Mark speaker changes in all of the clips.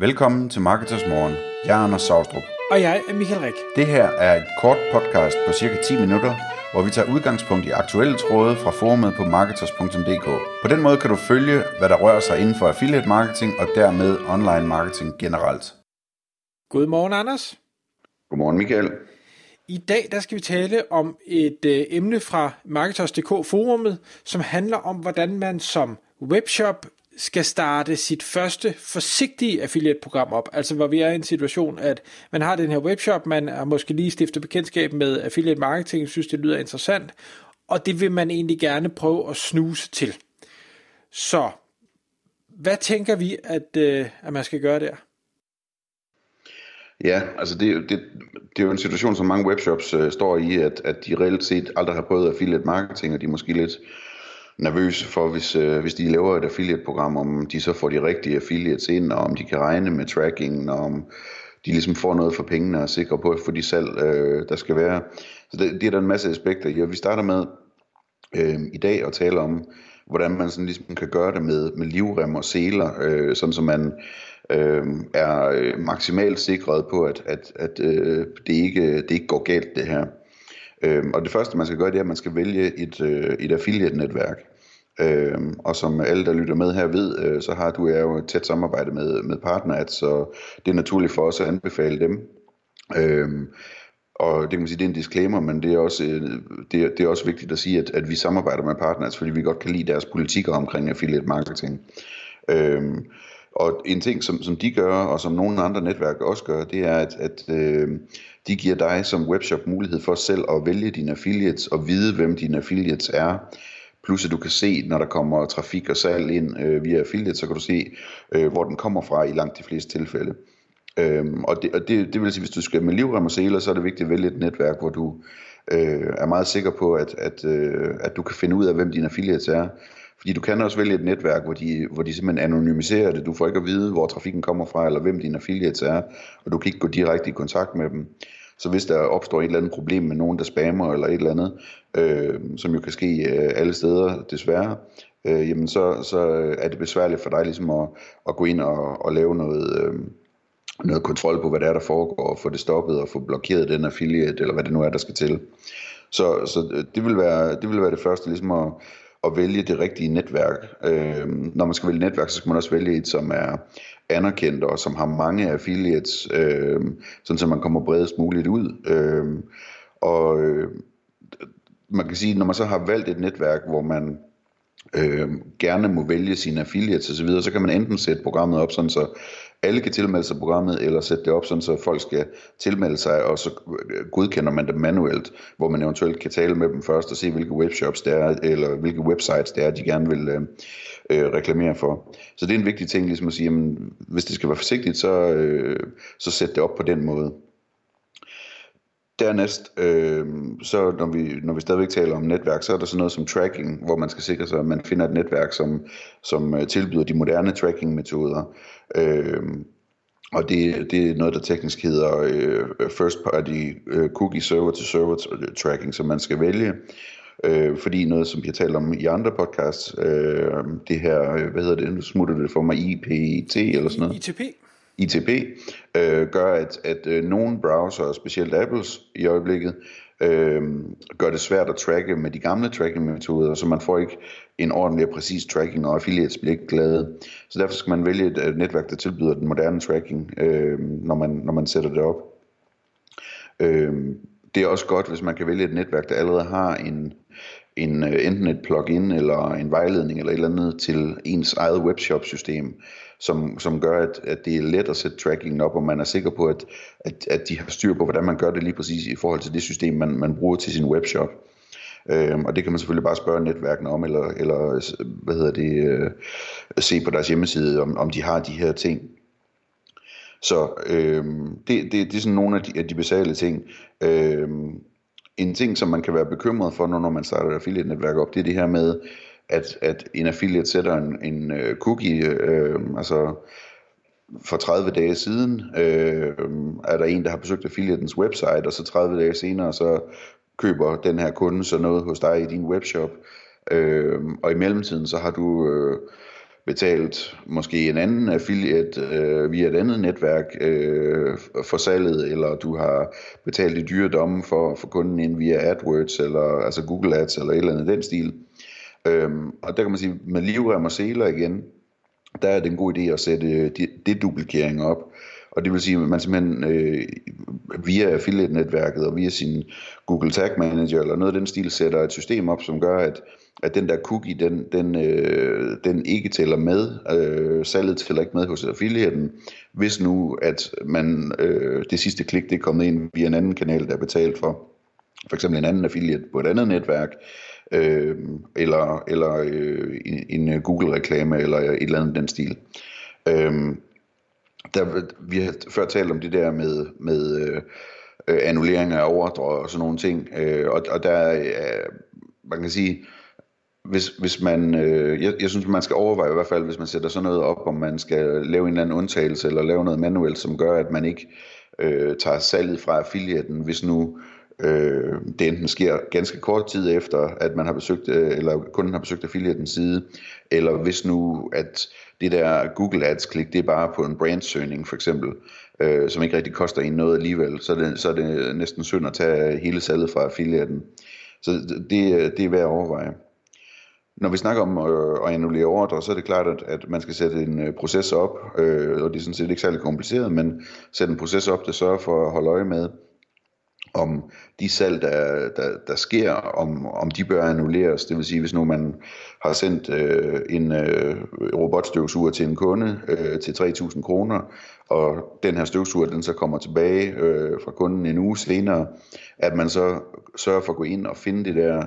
Speaker 1: Velkommen til Marketers Morgen. Jeg er Anders Saustrup.
Speaker 2: Og jeg er Michael Rik.
Speaker 1: Det her er et kort podcast på cirka 10 minutter, hvor vi tager udgangspunkt i aktuelle tråde fra forumet på marketers.dk. På den måde kan du følge, hvad der rører sig inden for affiliate marketing og dermed online marketing generelt.
Speaker 2: Godmorgen, Anders.
Speaker 1: Godmorgen, Michael.
Speaker 2: I dag der skal vi tale om et øh, emne fra Marketers.dk forumet, som handler om, hvordan man som webshop skal starte sit første forsigtige affiliate-program op. Altså hvor vi er i en situation, at man har den her webshop, man er måske lige stiftet bekendtskab med affiliate marketing, synes det lyder interessant, og det vil man egentlig gerne prøve at snuse til. Så hvad tænker vi, at, øh, at man skal gøre der?
Speaker 1: Ja, altså det, det, det er jo en situation, som mange webshops øh, står i, at, at de reelt set aldrig har prøvet affiliate marketing, og de er måske lidt nervøse for, hvis, øh, hvis de laver et affiliate-program, om de så får de rigtige affiliates ind, og om de kan regne med tracking, og om de ligesom får noget for pengene og er sikre på at få de salg, øh, der skal være. Så det, det er der en masse aspekter i, vi starter med øh, i dag at tale om, hvordan man sådan ligesom kan gøre det med, med livrem og seler, øh, sådan så man øh, er øh, maksimalt sikret på, at, at, at øh, det, ikke, det ikke går galt det her. Øh, og det første man skal gøre, det er, at man skal vælge et, øh, et affiliate-netværk. Øh, og som alle, der lytter med her ved, øh, så har du jo et tæt samarbejde med, med PartnerAds, så det er naturligt for os at anbefale dem. Øh, og det kan man sige, det er en disclaimer, men det er også, øh, det er, det er også vigtigt at sige, at, at vi samarbejder med Partners, fordi vi godt kan lide deres politikker omkring affiliate marketing. Øhm, og en ting, som, som de gør, og som nogle andre netværk også gør, det er, at, at øh, de giver dig som webshop mulighed for selv at vælge dine affiliates og vide, hvem dine affiliates er. Plus at du kan se, når der kommer trafik og salg ind øh, via affiliate, så kan du se, øh, hvor den kommer fra i langt de fleste tilfælde. Øhm, og det, og det, det vil sige, hvis du skal med livrem og seler, så er det vigtigt at vælge et netværk, hvor du øh, er meget sikker på, at, at, øh, at du kan finde ud af, hvem dine affiliates er. Fordi du kan også vælge et netværk, hvor de, hvor de simpelthen anonymiserer det. Du får ikke at vide, hvor trafikken kommer fra, eller hvem dine affiliates er, og du kan ikke gå direkte i kontakt med dem. Så hvis der opstår et eller andet problem med nogen, der spammer eller et eller andet, øh, som jo kan ske øh, alle steder desværre, øh, jamen så, så er det besværligt for dig ligesom at, at gå ind og, og lave noget, øh, noget kontrol på, hvad der er, der foregår, og få det stoppet og få blokeret den affiliate, eller hvad det nu er, der skal til. Så, så øh, det, vil være, det vil være det første, ligesom at, at vælge det rigtige netværk. Øh, når man skal vælge netværk, så skal man også vælge et, som er anerkendt og som har mange affiliates, øh, sådan så man kommer bredest muligt ud. Øh, og øh, man kan sige, når man så har valgt et netværk, hvor man øh, gerne må vælge sine affiliates osv., så, så kan man enten sætte programmet op sådan, så alle kan tilmelde sig programmet, eller sætte det op sådan, så folk skal tilmelde sig, og så øh, godkender man det manuelt, hvor man eventuelt kan tale med dem først og se, hvilke webshops det er, eller hvilke websites det er, de gerne vil øh, øh, reklamere for. Så det er en vigtig ting, ligesom at sige, jamen, hvis det skal være forsigtigt, så, øh, så sæt det op på den måde. Dernæst, øh, så når vi, når vi stadigvæk taler om netværk, så er der sådan noget som tracking, hvor man skal sikre sig, at man finder et netværk, som, som øh, tilbyder de moderne tracking-metoder. Øh, og det, det er noget, der teknisk hedder øh, First Party øh, Cookie Server to Server Tracking, som man skal vælge. Øh, fordi noget, som vi har talt om i andre podcasts, øh, det her, øh, hvad hedder det, nu smutter det for mig, IPT eller sådan noget.
Speaker 2: ITP.
Speaker 1: ITP, øh, gør, at, at øh, nogle browser, specielt Apples i øjeblikket, øh, gør det svært at tracke med de gamle tracking-metoder, så man får ikke en ordentlig og præcis tracking, og affiliates bliver ikke glade. Så derfor skal man vælge et, et netværk, der tilbyder den moderne tracking, øh, når, man, når man sætter det op. Øh, det er også godt, hvis man kan vælge et netværk, der allerede har en, en øh, enten et plugin eller en vejledning eller et eller andet til ens eget webshop-system, som, som gør, at, at det er let at sætte trackingen op, og man er sikker på, at, at, at de har styr på, hvordan man gør det lige præcis i forhold til det system, man, man bruger til sin webshop. Øhm, og det kan man selvfølgelig bare spørge netværkene om, eller, eller hvad hedder det, øh, se på deres hjemmeside, om, om de har de her ting. Så øh, det, det, det er sådan nogle af de, af de basale ting. Øh, en ting, som man kan være bekymret for, når man starter et affiliate-netværk op, det er det her med, at, at en affiliate sætter en, en uh, cookie, øh, altså for 30 dage siden øh, er der en, der har besøgt affiliatens website, og så 30 dage senere, så køber den her kunde så noget hos dig i din webshop, øh, og i mellemtiden, så har du øh, betalt måske en anden affiliate øh, via et andet netværk øh, for salget, eller du har betalt i dyre domme for, for kunden ind via AdWords, eller altså Google Ads, eller et eller andet den stil. Øhm, og der kan man sige, med livrem og seler igen, der er det en god idé at sætte øh, deduplikering op. Og det vil sige, at man simpelthen øh, via affiliate-netværket og via sin Google Tag Manager eller noget af den stil sætter et system op, som gør, at, at den der cookie, den, den, øh, den ikke tæller med. Øh, salget tæller ikke med hos affiliaten. Hvis nu, at man øh, det sidste klik, det er kommet ind via en anden kanal, der er betalt for, for eksempel en anden affiliate på et andet netværk, øh, eller, eller øh, en, en Google-reklame, eller et eller andet den stil. Øh, der, vi har før talt om det der med, med øh, øh, annullering af ordre og sådan nogle ting, øh, og, og der øh, man kan sige, hvis, hvis man, øh, jeg, jeg synes man skal overveje i hvert fald, hvis man sætter sådan noget op, om man skal lave en eller anden undtagelse, eller lave noget manuelt, som gør, at man ikke øh, tager salget fra affiliaten, hvis nu øh, det enten sker ganske kort tid efter, at man har besøgt, øh, eller kunden har besøgt affiliatens side, eller hvis nu, at det der Google Ads-klik, det er bare på en brandsøgning for eksempel, øh, som ikke rigtig koster en noget alligevel, så er det, så er det næsten synd at tage hele salget fra affiliaten. Så det, det er værd at overveje. Når vi snakker om øh, at annullere ordre, så er det klart, at, at man skal sætte en øh, proces op, øh, og det er sådan set ikke særlig kompliceret, men sætte en proces op, der sørger for at holde øje med, om de salg, der, der, der sker, om, om de bør annulleres. Det vil sige, hvis nu man har sendt øh, en øh, robotstøvsuger til en kunde øh, til 3.000 kroner, og den her støvsuger den så kommer tilbage øh, fra kunden en uge senere, at man så sørger for at gå ind og finde det der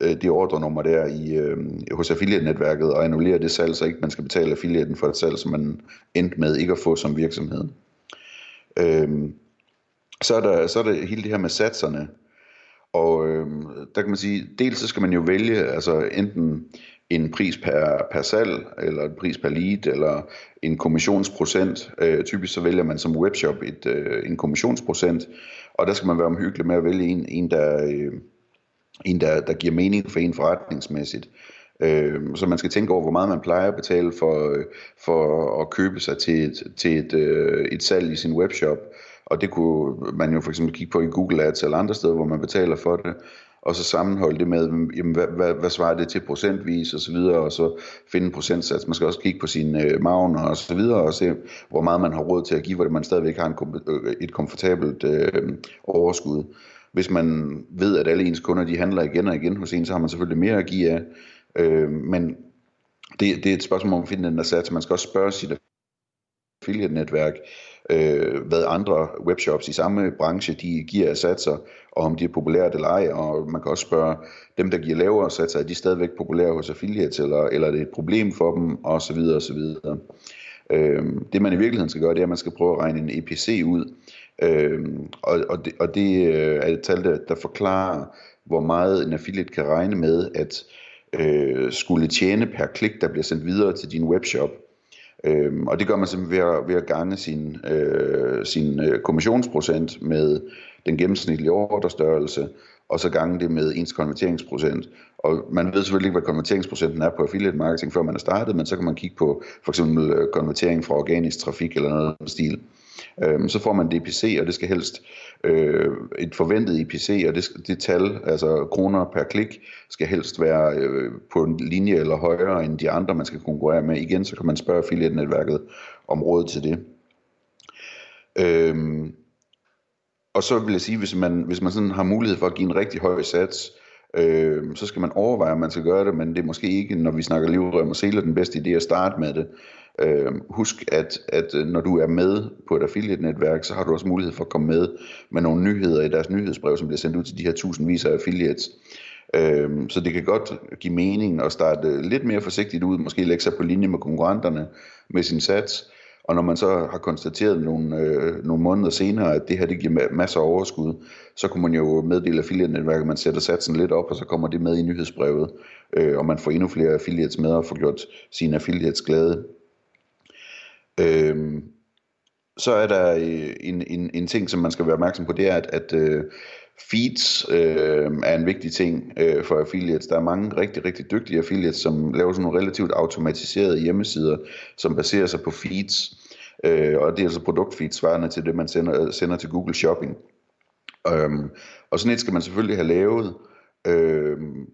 Speaker 1: øh, det ordrenummer der i, øh, hos affiliate-netværket og annullere det salg, så ikke man skal betale affiliaten for et salg, som man endte med ikke at få som virksomhed. Øh, så er der, så er der hele det her med satserne. Og øh, der kan man sige, dels så skal man jo vælge altså enten en pris per, per salg, eller en pris per lead, eller en kommissionsprocent. Øh, typisk så vælger man som webshop et, øh, en kommissionsprocent, og der skal man være omhyggelig med at vælge en, en der, øh, en der, der giver mening for en forretningsmæssigt. Øh, så man skal tænke over, hvor meget man plejer at betale for, øh, for at købe sig til et, til et, øh, et salg i sin webshop. Og det kunne man jo for eksempel kigge på i Google Ads eller andre steder, hvor man betaler for det, og så sammenholde det med, jamen, hvad, hvad, hvad svarer det til procentvis og så videre, og så finde en procentsats. Man skal også kigge på sine øh, magner og så videre, og se, hvor meget man har råd til at give, hvor man stadigvæk har en, øh, et komfortabelt øh, overskud. Hvis man ved, at alle ens kunder de handler igen og igen hos en, så har man selvfølgelig mere at give af. Øh, men det, det er et spørgsmål om at finde den der sats. Man skal også spørge sit affiliate-netværk, øh, hvad andre webshops i samme branche de giver af satser, og om de er populære eller ej, og man kan også spørge dem, der giver lavere satser, er de stadigvæk populære hos affiliates, eller, eller er det et problem for dem, og så videre, og så videre. Øh, det man i virkeligheden skal gøre, det er, at man skal prøve at regne en EPC ud, øh, og, og, det, og det øh, er et tal, der, der forklarer, hvor meget en affiliate kan regne med, at øh, skulle tjene per klik, der bliver sendt videre til din webshop. Øhm, og det gør man simpelthen ved at, ved at gange sin, øh, sin øh, kommissionsprocent med den gennemsnitlige ordrestørrelse, og så gange det med ens konverteringsprocent. Og man ved selvfølgelig ikke, hvad konverteringsprocenten er på affiliate marketing, før man er startet, men så kan man kigge på for eksempel øh, konvertering fra organisk trafik eller noget af stil. Øhm, så får man det IPC, og det skal helst øh, et forventet IPC, og det, det tal, altså kroner per klik, skal helst være øh, på en linje eller højere end de andre, man skal konkurrere med. Igen, så kan man spørge affiliate-netværket om råd til det. Øhm, og så vil jeg sige, hvis man, hvis man sådan har mulighed for at give en rigtig høj sats, øh, så skal man overveje, om man skal gøre det, men det er måske ikke, når vi snakker livrøm og seler, den bedste idé at starte med det. Øh, husk, at, at øh, når du er med på et affiliate-netværk, så har du også mulighed for at komme med med nogle nyheder i deres nyhedsbrev, som bliver sendt ud til de her tusindvis af affiliates. Øh, så det kan godt give mening at starte lidt mere forsigtigt ud, måske lægge sig på linje med konkurrenterne med sin sats, og når man så har konstateret nogle, øh, nogle måneder senere, at det her det giver masser af overskud, så kunne man jo meddele affiliate-netværket, at man sætter satsen lidt op, og så kommer det med i nyhedsbrevet, øh, og man får endnu flere affiliates med og får gjort sine affiliates glade. Øh, så er der øh, en, en, en ting, som man skal være opmærksom på, det er, at, at øh, feeds øh, er en vigtig ting øh, for affiliates. Der er mange rigtig, rigtig dygtige affiliates, som laver sådan nogle relativt automatiserede hjemmesider, som baserer sig på feeds. Øh, og det er altså produktfeeds svarende til det, man sender, sender til Google Shopping. Øhm, og sådan et skal man selvfølgelig have lavet. Øhm,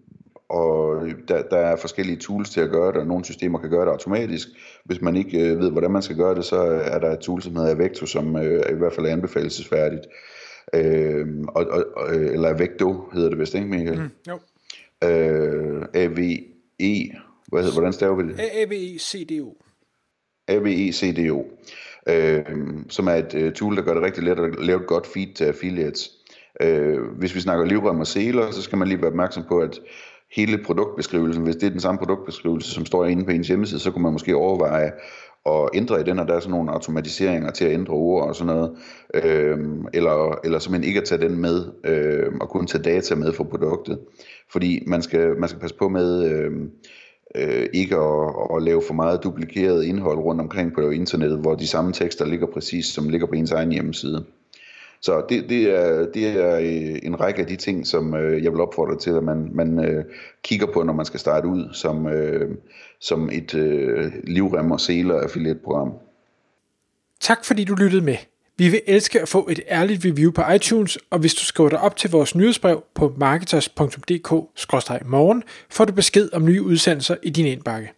Speaker 1: og der, der er forskellige tools til at gøre det, og nogle systemer kan gøre det automatisk. Hvis man ikke øh, ved, hvordan man skal gøre det, så er der et tool, som hedder Avecto, som øh, i hvert fald er anbefalesværdigt. Øh, og, og, eller Avecto hedder det vist, ikke Michael? Mm, jo. Øh, A-V-E, hvad hedder, hvordan staver vi det?
Speaker 2: A-V-E-C-D-O.
Speaker 1: A-V-E-C-D-O. Øh, som er et uh, tool, der gør det rigtig let at lave et godt feed til affiliates. Øh, hvis vi snakker livrem og seler, så skal man lige være opmærksom på, at hele produktbeskrivelsen, hvis det er den samme produktbeskrivelse, som står inde på ens hjemmeside, så kunne man måske overveje at ændre i den, og der er sådan nogle automatiseringer til at ændre ord og sådan noget, øhm, eller, eller simpelthen ikke at tage den med, øhm, og kun tage data med for produktet. Fordi man skal, man skal passe på med øhm, øh, ikke at, at lave for meget duplikeret indhold rundt omkring på internettet, hvor de samme tekster ligger præcis, som ligger på ens egen hjemmeside. Så det, det, er, det er øh, en række af de ting, som øh, jeg vil opfordre til, at man, man øh, kigger på, når man skal starte ud som, øh, som et øh, livrem og seler affiliate-program.
Speaker 2: Tak fordi du lyttede med. Vi vil elske at få et ærligt review på iTunes, og hvis du skriver dig op til vores nyhedsbrev på marketers.dk-morgen, får du besked om nye udsendelser i din indbakke.